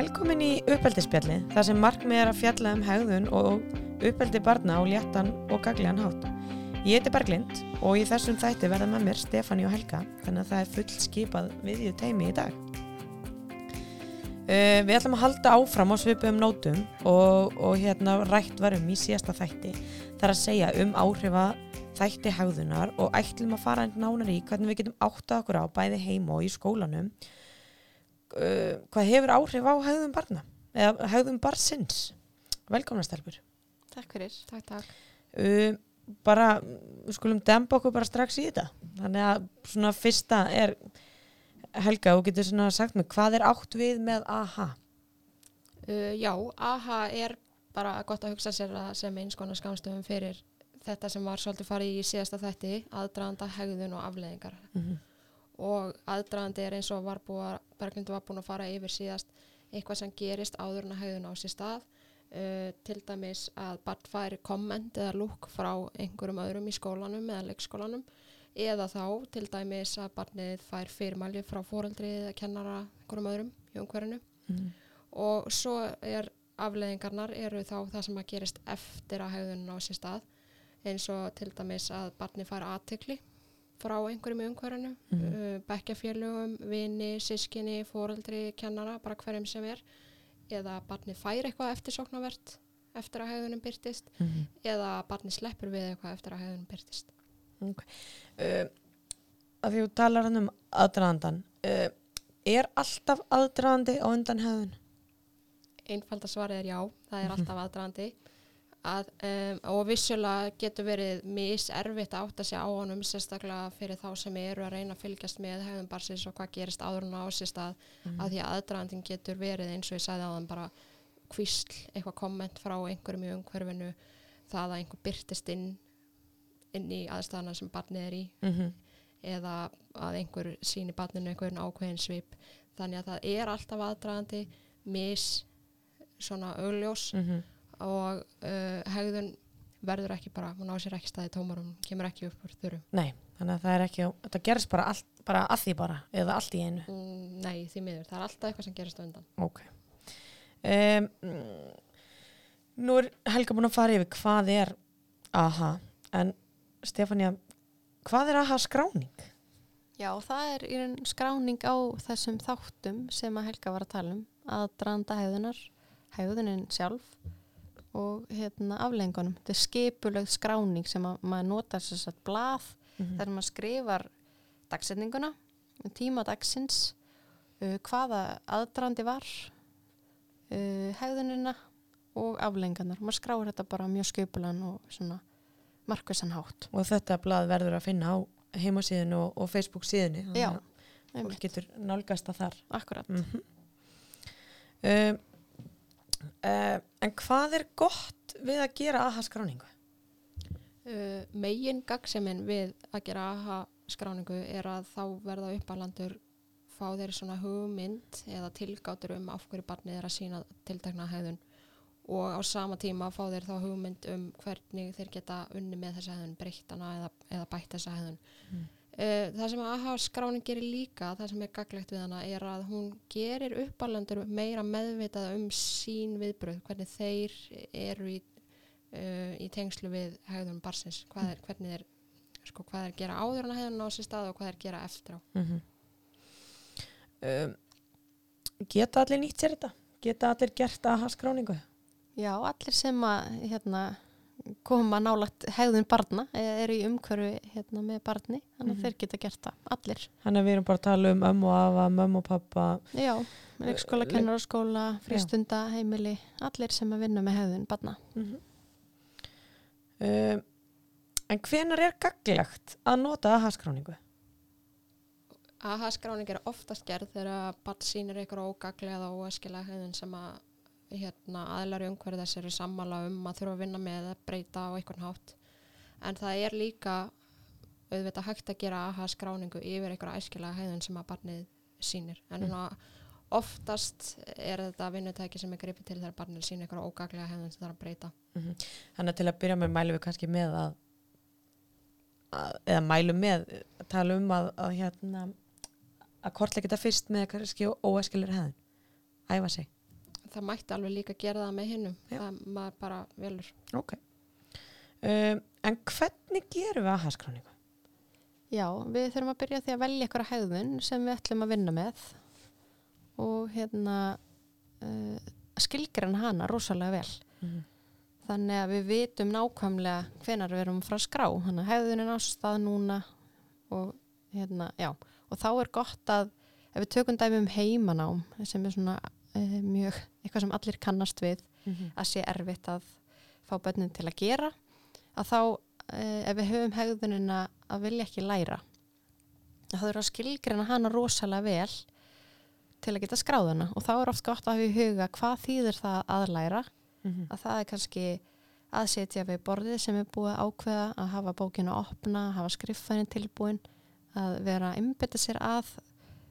Velkomin í uppeldisspjalli, þar sem markmið er að fjalla um hegðun og uppeldi barna á léttan og gagliðan hátt. Ég heiti Berglind og í þessum þætti verða með mér Stefáni og Helga, þannig að það er full skipað viðju teimi í dag. Uh, við ætlum að halda áfram á svipum nótum og, og hérna rætt varum í síðasta þætti þar að segja um áhrifa þætti hegðunar og ætlum að fara nánar í hvernig við getum áttað okkur á bæði heim og í skólanum uh, hvað hefur áhrif á hegðun barna eða hegðun barsins velkomna stelpur Takk fyrir. Takk, takk. uh, bara, skulum dempa okkur bara strax í þetta þannig að svona fyrsta er Helga, þú getur svona sagt mig hvað er átt við með AHA Uh, já, AHA er bara gott að hugsa sér að sem eins konar skamstöfum fyrir þetta sem var svolítið farið í síðasta þætti, aðdraganda, hegðun og afleðingar. mm -hmm. Og aðdragandi er eins og var búið, Berglindu var búin að fara yfir síðast eitthvað sem gerist áður en að hegðun á sér stað. Uh, til dæmis að barn færi komment eða lúk frá einhverjum öðrum í skólanum eða leikskólanum. Eða þá til dæmis að barnið fær fyrirmæli frá fóreldri eða kennara einhverjum öðrum í umhverjunu og svo er afleðingarnar eru þá það sem að gerist eftir að hegðunin á sér stað. Eins og til dæmis að barni fær aðtikli frá einhverjum í umhverjunu Mhm. uh, bekkjafélögum, vini, sískinni fóreldri, kennara, bara hverjum sem er. Eða barni fær eitthvað eftirsóknarvert eftir að hegðunin byrtist eða að barni sleppur við eitthvað eftir að hegðunin byrtist uh, að því þú talar hann um aðdraðandan uh, er alltaf aðdraðandi á undan hegðun? Einfalda svarið er já, það er Mhm. alltaf aðdraðandi að, um, og vissulega getur verið miservitt að átta sig á honum sérstaklega fyrir þá sem eru að reyna að fylgjast með hefðum barsins og hvað gerist áður en á sér stað að því að aðdraðandin getur verið eins og ég sagði áðan bara kvísl, eitthvað komment frá einhverjum í umhverfinu það að einhver byrtist inn inn í aðstæðana sem barnið er í. Mm -hmm. eða að einhver síni barninu einhvern ákveðin svip. Þannig að það er alltaf aðdragandi mis svona augljós og uh, hegðun verður ekki bara, hún á sér ekki staði tómar hún kemur ekki upp úr þurrum. Nei, þannig að það er ekki þetta gerist bara, allt, bara að því bara eða allt í einu. Mm, nei, því miður, það er alltaf eitthvað sem gerist á undan. Ok. Um, Nú er Helga búin að fara yfir hvað er AHA en Stefania hvað er AHA skráning? Já, það er í raun skráning á þessum þáttum sem að Helga var að tala um að dranda hegðunar, hegðunin sjálf og hérna aflengunum. Þetta er skipulögð skráning sem að maður notar að blað Mm þar sem maður skrifar dagsetninguna, tíma dagsins, uh, hvaða aðdrandi var, uh, hegðunina og aflengunar. Maður skráir þetta bara mjög skipulan og svona markvissan hátt. Og þetta blað verður að finna á heimasíðinu og, og Facebook síðinu Já, að fólk getur nálgast það þar akkurat. mm um, uh, En hvað er gott við að gera AHA skráningu? uh, megin gagseminn við að gera AHA skráningu er að þá verða uppalandur fá þeir svona hugmynd eða tilgátur um af hverju barnið er að sína tiltekna hegðun og á sama tíma fá þeir þá hugmynd um hvernig þeir geta unni með þessa hegðun breyttana eða, eða bætt þessa hegðun Mm. Uh, það sem AHA skráning gerir líka það sem er gaglegt við hana er að hún gerir uppalandur meira meðvitað um sín viðbröð hvernig þeir eru í uh, í tengslu við hegðun barsins hvað er, hvernig er sko, hvað er gera áður en að hegðun á sér stað og hvað er gera eftir á Mm um, Geta allir nýtt sér þetta? Geta allir gert AHA skráningu? Já, allir sem að hérna, koma nálagt hegðun barna eða eru í umhverfi hérna, með barni, þannig að Mhm. þeir geta gert það, allir. Þannig að við erum bara að tala um ömmu og afa, mömmu og pappa Já, leikskóla, le- kennaraskóla, frístunda, heimili, allir sem að vinna með hegðun barna. um, En hvenar er gaglegt að nota AHA skráningu? AHA skráning er oftast gerð þegar barn sýnir ykkur ógaglega eða óæskilega hegðun sem að hérna, aðlar í umhverju þess eru sammála um að þurfa að vinna með að breyta á einhvern hátt. En það er líka auðvitað hægt að gera AHA skráningu yfir einhverja æskilega hegðun sem að barnið sýnir. En mm. oftast er þetta vinnutæki sem er gripið til þegar barnið sýnir einhverja ógaglega hegðun sem það er að breyta. Þannig að til að byrja með mælum við kannski með að, að eða mælum með að tala um að, að hérna að kortleika þetta fyrst með kannski óæskilir hefðin æfa sig það mætti alveg líka gera það með hinnum það maður bara velur Ok. Um, en hvernig gerum við aðhalskráningu? Já, við þurfum að byrja því að velja eitthvað hegðun sem við ætlum að vinna með og hérna uh, skilgrann hana rosalega vel. Mhm. Þannig að við vitum nákvæmlega hvenar við erum frá skrá. Þannig að hegðunin á stað núna og hérna, já. Og þá er gott að ef við tökum dæmi um heimanám sem er svona uh, mjög eitthvað sem allir kannast við Mhm. að sé erfitt að fá bönnin til að gera að þá eh, ef við höfum hegðunina að vilja ekki læra þá þurfa að skilgrina hana rosalega vel til að geta skráðuna og þá er oft gott að hafa í huga hvað þýðir það að læra Mhm. að það er kannski að setja við borðið sem er búið að ákveða að hafa bókinu að opna, hafa skriffænin tilbúin að vera að einbytta sér að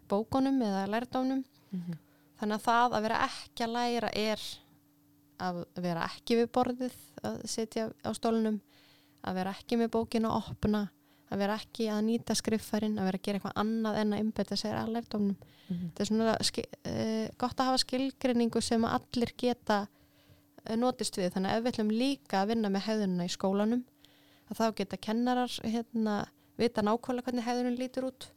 bókunum eða lærdónum Mhm. Þannig að það að vera ekki að læra er að vera ekki við borðið, að setja á stólnum, að vera ekki með bókinu að opna, að vera ekki að nýta skriffærin, að vera að gera eitthvað annað en að innbetta sér að lærdómnum. Mhm. Þetta er svona uh, gott að hafa skilgrinningu sem allir geta uh, notist við. Þannig að ef við ætlum líka að vinna með hefðununa í skólanum, að þá geta kennarar hérna, vita nákvæmlega hvernig hefðunin lítur út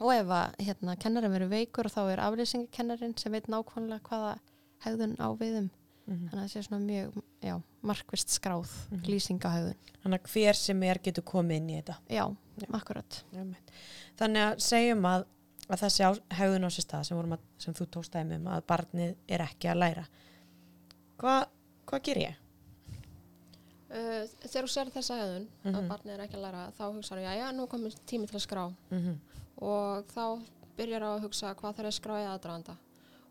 og ef að hérna, kennarinn verður veikur þá er aflýsingakennarinn sem veit nákvæmlega hvaða hegðun á viðum Mhm. þannig að það sé svona mjög já, markvist skráð Mhm. lýsing á hegðun Þannig að hver sem er getur komið inn í þetta. já, Já. akkurat Einmitt. Þannig að segjum að, að þessi á, hegðun á sér stað sem, vorum að, sem þú tókst dæmi um að barnið er ekki að læra. Hva, hvað ger ég? uh, þegar þú sér þessa hefðun Mhm. að barnið er ekki að læra þá hugsaðu, já, já, nú komið tími til að skrá Mm og þá byrjar á að hugsa hvað þarf að skrá í aðdraðanda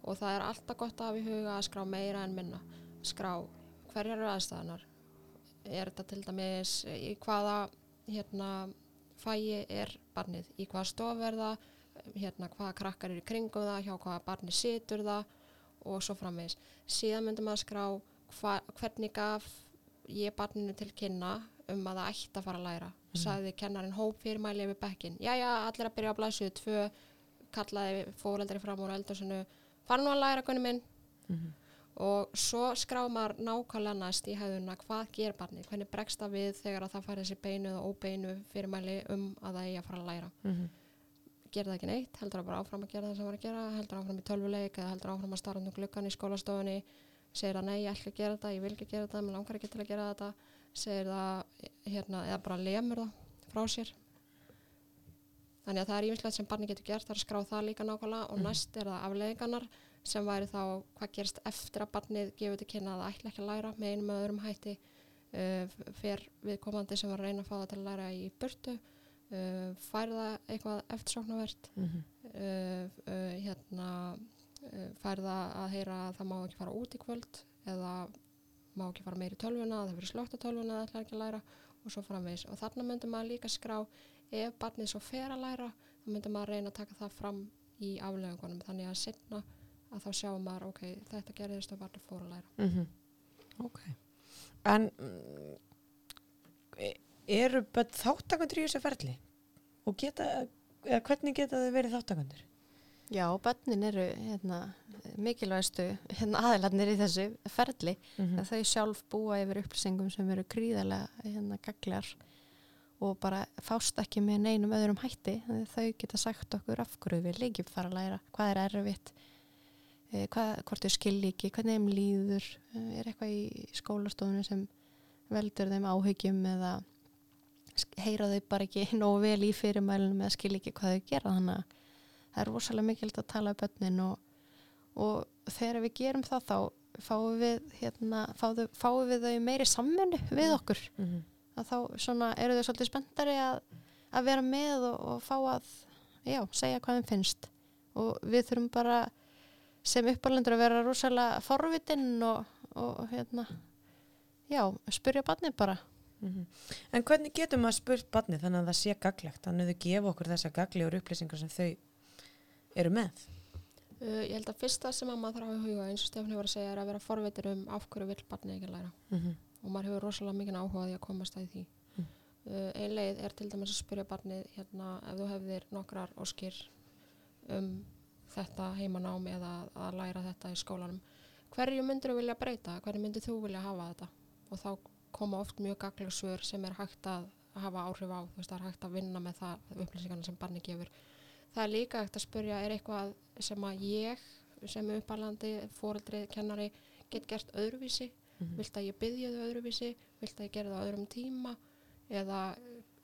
og það er alltaf gott að hafa í huga að skrá meira en minna. Skrá hverjar eru aðstæðanar er þetta til dæmis í hvaða hérna, fæi er barnið? Í hvaða stof er það? Hérna, hvaða krakkar eru kringum það? Hjá hvaða barnið situr það? Og svo framvegis. Síðan myndum að skrá hva, hvernig gaf ég barninu til kynna um að það ætti að fara að læra sagði kennarinn hóp fyrirmæli yfir bekkin já já, allir að byrja að blæsuðu tvö kallaði fóreldri fram úr eldursinu fara nú að læra gunni minn. Mhm. og svo skrá maður nákvæmlega næst í hefðuna hvað ger barnið, hvernig bregst það við þegar að það fari þessi beinu og óbeinu fyrirmæli um að það eigi að fara að læra? -hmm. gera það ekki neitt, heldur það bara áfram að gera það sem var að gera, heldur áfram í tölvuleik eða heldur áfram að starra um gluggan í skólastofunni. Segir að nei, ég ætla að gera þetta, ég vil ekki gera þetta mér langar ekki til að gera þetta segir það, hérna, eða bara lemur það frá sér þannig að það er ímislegt sem barni getur gert það er að skrá það líka nákvæmlega og Mhm. næst er það afleðingarnar sem væri þá hvað gerist eftir að barnið gefur til kynna að það ætla ekki að læra með einum eða öðrum hætti uh, fer viðkomandi sem var að reyna að fá það til að læra í burtu uh, fær það eitthvað eftirsóknarvert Mhm. uh, uh, hérna uh, fær það að heyra að það má ekki fara út í kvöld eða má ekki fara meir í tölvuna það fyrir slögt á tölvuna það ætlar ekki að læra og svo framvegis og þarna myndum maður líka skrá ef barnið svo fer að læra þá myndum maður reyna að taka það fram í aflegungunum þannig að setna að þá sjáum maður ok, þetta gerðist og barnið fór að læra Mhm. Ok. En mm, eru börn þáttakandur í þessu ferli? Og geta, hvernig geta þau verið þáttakandur? Já, bönnin eru hérna, mikilvægstu hérna, aðilarnir í þessu ferli. Mm að þau sjálf búa yfir upplýsingum sem eru gríðarlega hérna, gaglar og bara fást ekki með neinum öðrum hætti. Þau geta sagt okkur af hverju við líkjum fara að læra, hvað er erfitt? Eh, hvað, hvort skilji ekki? Hvernig þeim líður? Eh, er eitthvað í skólastofunni sem veldur þeim áhyggjum eða heyra þau bara ekki nógu vel í fyrirmælunum eða skilji ekki hvað þau gera þannig að það er rosalega mikilvægt að tala um börnin og, og þegar við gerum það þá fáum við, hérna, fáum, fáum við þau meiri sammennu við okkur -hmm. að þá eru þau svolítið spenntari að, að vera með og, og fá að já, segja hvað þeim finnst og við þurfum bara sem uppalendur að vera rosalega forvitinn og, og hérna já, spyrja barnið bara Mhm. En hvernig getur maður spurt barnið þannig að það sé gaglegt? Þannig að þau gefa okkur þessa gaglegur upplýsingar sem þau eru með. uh, ég held að fyrsta sem að maður þarf að huga eins og Stefni var að segja er að vera forvitir um af hverju vill barnið ekki læra Mm -hmm. og maður hefur rosalega mikið áhuga á því að komast að því. Mm. Uh, ein leið er til dæmis að spyrja barnið hérna ef þú hefðir nokkrar óskir um þetta heimanám eða að læra þetta í skólanum hverju myndir þú vilja breyta, hverju myndir þú vilja hafa þetta og þá koma oft mjög gagleg svör sem er hægt að hafa áhrif á, þú veist, það er hægt að vinna með það upplýsingarna sem barni gefur það er líka hægt að spurja, er eitthvað sem að ég sem uppalandi, fóreldri, kennari get gert öðruvísi? Mhm. vilt að ég byggja þau öðruvísi? Vilt að ég gera það öðrum tíma? Eða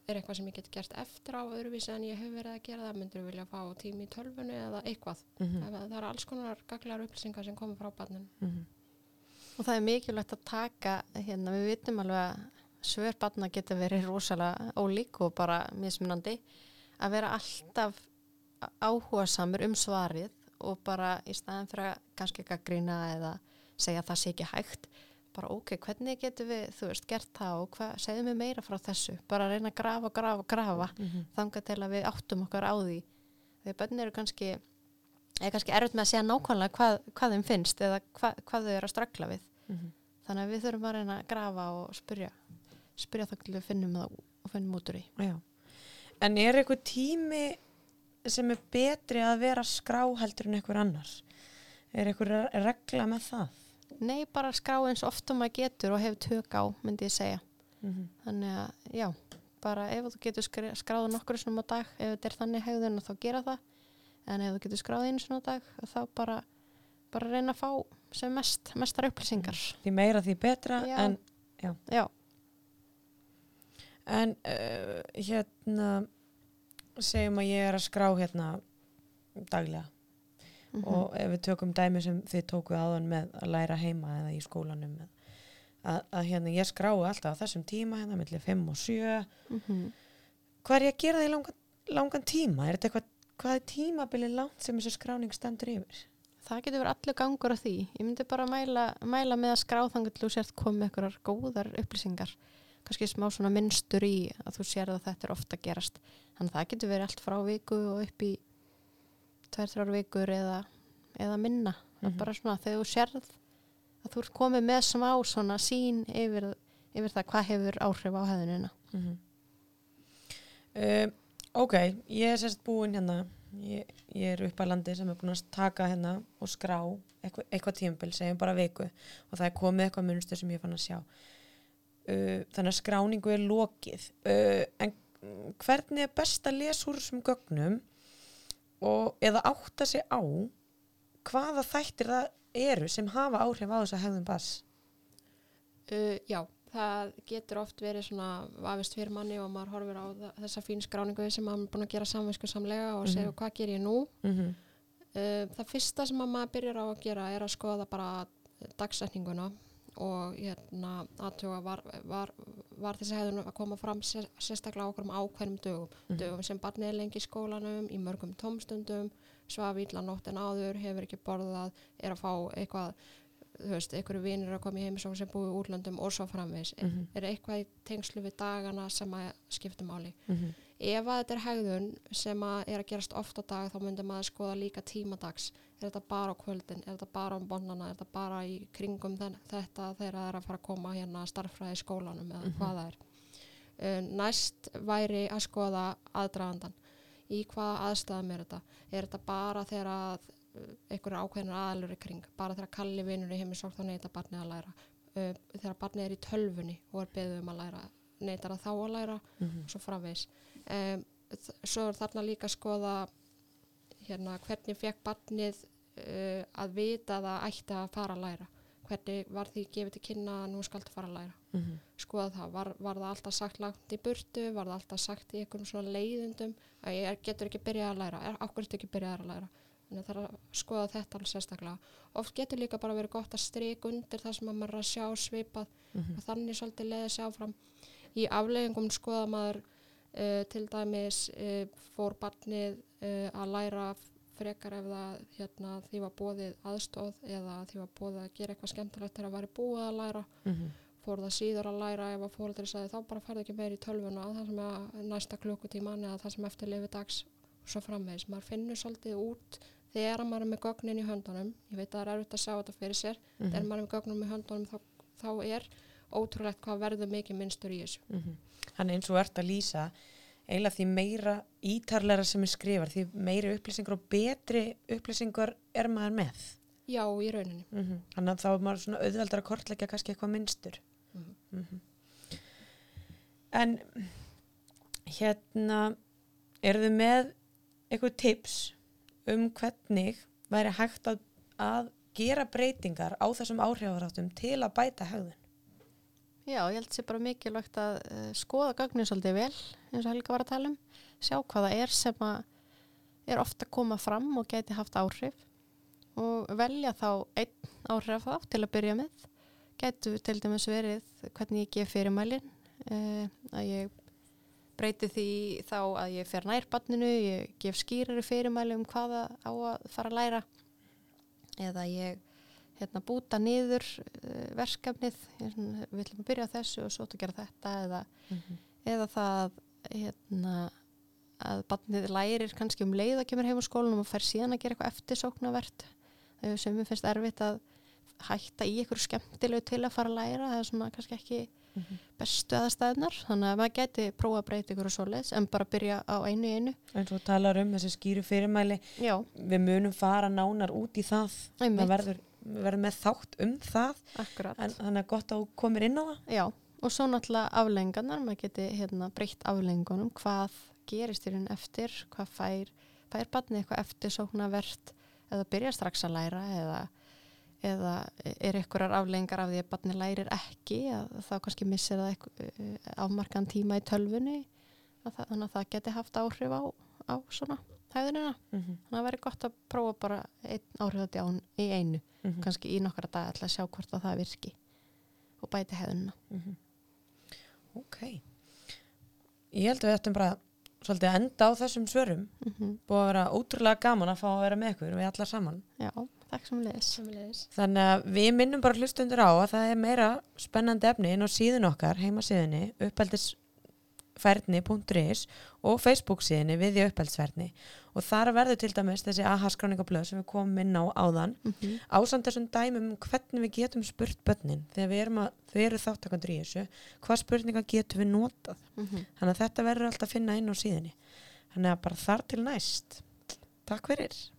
er eitthvað sem ég get gert eftir á öðruvísi en ég hef verið að gera það? Myndir vilja fá tími í tölfunni eða eitthvað? Mhm. það, það er alls konar gaglegar upplýsingar sem koma frá barnin Mhm. Og það er mikilvægt að taka, hérna, við vitum alveg að svör barna geta verið rosalega ólík og bara mismunandi, að vera alltaf áhuga samur um svarið og bara í staðin fyrir að kannski gaggrína eða segja að það sé ekki hægt, bara ok, hvernig getum við, þú veist, gert það og hvað, segðum við meira frá þessu, bara reyna að grafa, grafa, grafa, Mhm. þanga til að við áttum okkar á því. Þegar börn eru kannski, er kannski erfitt með að segja nákvæmlega hvað, hvað þeim finnst eða hva, hvað þau eru að strakla við. Mhm. Þannig að við þurfum að reyna að grafa og spyrja, spyrja það til við finnum það og finnum út úr því. Já. En er eitthvað tími sem er betri að vera skrá heldur en eitthvað annar? Er eitthvað regla með það? Nei, bara skrá eins oft og maður getur og hefur tök á, myndi ég segja. Mhm. Þannig að, já, bara ef þú getur skráð nokkru svona á dag, ef þetta er þannig hegðun þá gera það. En ef þú getur skráð einu svona á dag, þá bara, bara reyna að fá sem mest, mestar upplýsingar. Því meira því betra Já. en, Já, en uh, hérna segjum að ég er að skrá hérna daglega mhm, og ef við tökum dæmi sem þið tókuð áðan með að læra heima eða í skólanum með, að, að hérna ég skrái alltaf á þessum tíma hérna millir 5 og 7 mhm. hvað er ég að gera það í langan, langan tíma er þetta eitthvað, hvað er tímabilið langt sem þessu skráning stendur yfir Það getur verið allur gangur á því. Ég myndi bara mæla, mæla með að skráðangur til þú sért komið einhverjar góðar upplýsingar. Kannski smá svona minnstur í að þú sér að þetta er ofta gerast. Þannig að það getur verið allt frá viku og upp í tvær, þrjár vikur eða, eða minna. Mm Mhm. Bara svona þegar þú sérð að þú ert komið með smá svona sín yfir, yfir það hvað hefur áhrif á hefðunina. mm -hmm. uh, ok, ég er sérst búin hérna ég, ég er upp að landi sem er búin að taka hérna og skrá eitthvað, eitthvað tímabil, segjum bara viku og það er komið eitthvað munstur sem ég fann að sjá uh, þannig að skráningu er lokið uh, en mm, hvernig er best að lesa úr þessum gögnum og eða átta sig á hvaða þættir það eru sem hafa áhrif á þess að hegðum bass Uh, já, það getur oft verið svona vafist fyrir manni og maður horfir á þessa fín skráningu sem maður er búin að gera samvinsku samlega og segja Mhm. hvað ger ég nú. mm -hmm. Uh, það fyrsta sem að maður byrjar á að gera er að skoða bara dagsetninguna og hérna aðtuga var, var, var þessi hefðun að koma fram sér, sérstaklega okkur um ákveðnum dögum. Mhm. Dögum sem barnið er lengi í skólanum, í mörgum tómstundum, svaf ítla nótt en áður, hefur ekki borðað, er að fá eitthvað, þú veist, einhverju vinir að koma í heimisókn sem búið í útlöndum og svo framvegis. Mhm. Er eitthvað í tengslu við dagana sem að skipta máli? Mm Ef að þetta er hegðun sem að er að gerast oft á dag þá myndir maður skoða líka tímadags. Er þetta bara á kvöldin? Er þetta bara á bonnana? Er þetta bara í kringum þen, þetta þegar það er að fara að koma hérna að starffræði í skólanum eða Mhm. hvað það er? Uh, næst væri að skoða aðdragandan. Í hvaða aðstæðum er þetta? Er þetta bara þegar að uh, einhverju ákveðnir aðalur í kring? Bara þegar kalli vinnur í heimisók þá neyta barnið að læra? Uh, þegar barnið er í tölfunni og er beðið um að læra? Neytar að þá að læra? -hmm. og svo framvegis. Um, svo er þarna líka að skoða hérna, hvernig fekk barnið uh, að vita að það ætti að fara að læra? Hvernig var því gefið til kynna að nú skaltu fara að læra? Mhm. skoða það, var, var það alltaf sagt langt í burtu, var það alltaf sagt í einhverjum svona leiðundum að ég getur ekki byrjað að læra, er okkur ekki byrjað að læra? Þannig að það er að skoða þetta alveg sérstaklega. Oft getur líka bara verið gott að strik undir það sem að maður að sjá svipað. Mhm. og þannig svolítið leiði sig áfram í afleggingum skoða maður uh, til dæmis uh, fór barnið uh, að læra frekar ef það hérna, því var bóðið aðstóð eða því var bóðið að gera eitthvað skemmtilegt þegar það væri búið að læra Mhm. fór það síður að læra ef að fóreldri sagði þá bara farði ekki meir í tölvuna það sem er næsta klukkutíman eða það sem eftir lifi dags og svo framvegis maður finnur svolítið út þegar maður er með gögnin í höndunum ég veit að það er erfitt að sjá þetta fyrir sér Mhm. þegar maður er með gögnum í höndunum þá, þá er ótrúlegt hvað verður mikið minnstur í þessu Mhm. Þannig eins og ert að lýsa eiginlega því meira ítarleira sem er skrifar því meiri upplýsingar og betri upplýsingar er maður með Já, í rauninni. Mm Þannig að þá er maður svona auðveldar að kortleggja kannski eitthvað minnstur. Mm En hérna, eru þið með eitthvað tips um hvernig væri hægt að, að gera breytingar á þessum áhrifaráttum til að bæta hegðun? Já, ég held sér bara mikilvægt að uh, skoða gögnin svolítið vel, eins og Helga var að tala um, sjá hvað það er sem að er ofta að koma fram og geti haft áhrif. Og velja þá einn áhrif þá til að byrja með. Gætu til dæmis verið hvernig ég gef fyrirmælin, uh, að ég breyti því þá að ég fer nær barninu, ég gef skýrari fyrirmæli um hvaða á að fara að læra. Eða ég hérna, búta niður uh, verkefnið, svona, við ætlum að byrja þessu og svo að gera þetta eða, eða það hérna, að barnið lærir kannski um leið að kemur heim á skólanum og fær síðan að gera eitthvað eftirsóknavert þegar sem við finnst erfitt að hætta í eitthvað skemmtilegu til að fara að læra það er svona kannski ekki bestu aðstæðnar, þannig að maður geti prófa að breyta ykkur og svoleiðis en bara byrja á einu einu. Eins og talar um þessi skýru fyrirmæli Já, við munum fara nánar út í það. Einmitt. það verður, verðum með þátt um það. Akkurat. En þannig að gott að þú komir inn á það. Já, og svo náttúrulega aflengarnar, maður geti hérna, breytt aflengunum, hvað gerist í raun eftir, hvað fær, fær barnið eitthvað eftir sóknarvert eða byrja strax að læra eða, eða er einhverjar aflengar af því að barnið lærir ekki, að þá kannski missir það eitthvað, afmarkan tíma í tölvunni, að það, þannig að það geti haft áhrif á, á svona hæðunina. mm -hmm. Þannig að það væri gott að prófa bara einn áhrifadján í einu, kannski í nokkra dag til að sjá hvort að það virki og bæti hæðunina. ok ég held að við ættum bara svolítið að enda á þessum svörum Mm búið að vera ótrúlega gaman að fá að vera með ykkur við allar saman Já, takk sem leðis. Sömulegis. þannig að við minnum bara hlustundur á að það er meira spennandi efni inn á síðun okkar heimasíðunni uppeldisfærni.is og Facebook síðunni við í uppeldsfærni. Og þar verður til dæmis þessi aha-skráningablöð sem við komum inn á áðan Mm -hmm. ásamt þessum dæmum um hvernig við getum spurt börnin þegar við erum að, þau eru þáttakandur í þessu hvað spurninga getum við notað? Þannig að þetta verður alltaf að finna inn á síðunni. Þannig að bara þar til næst. Takk fyrir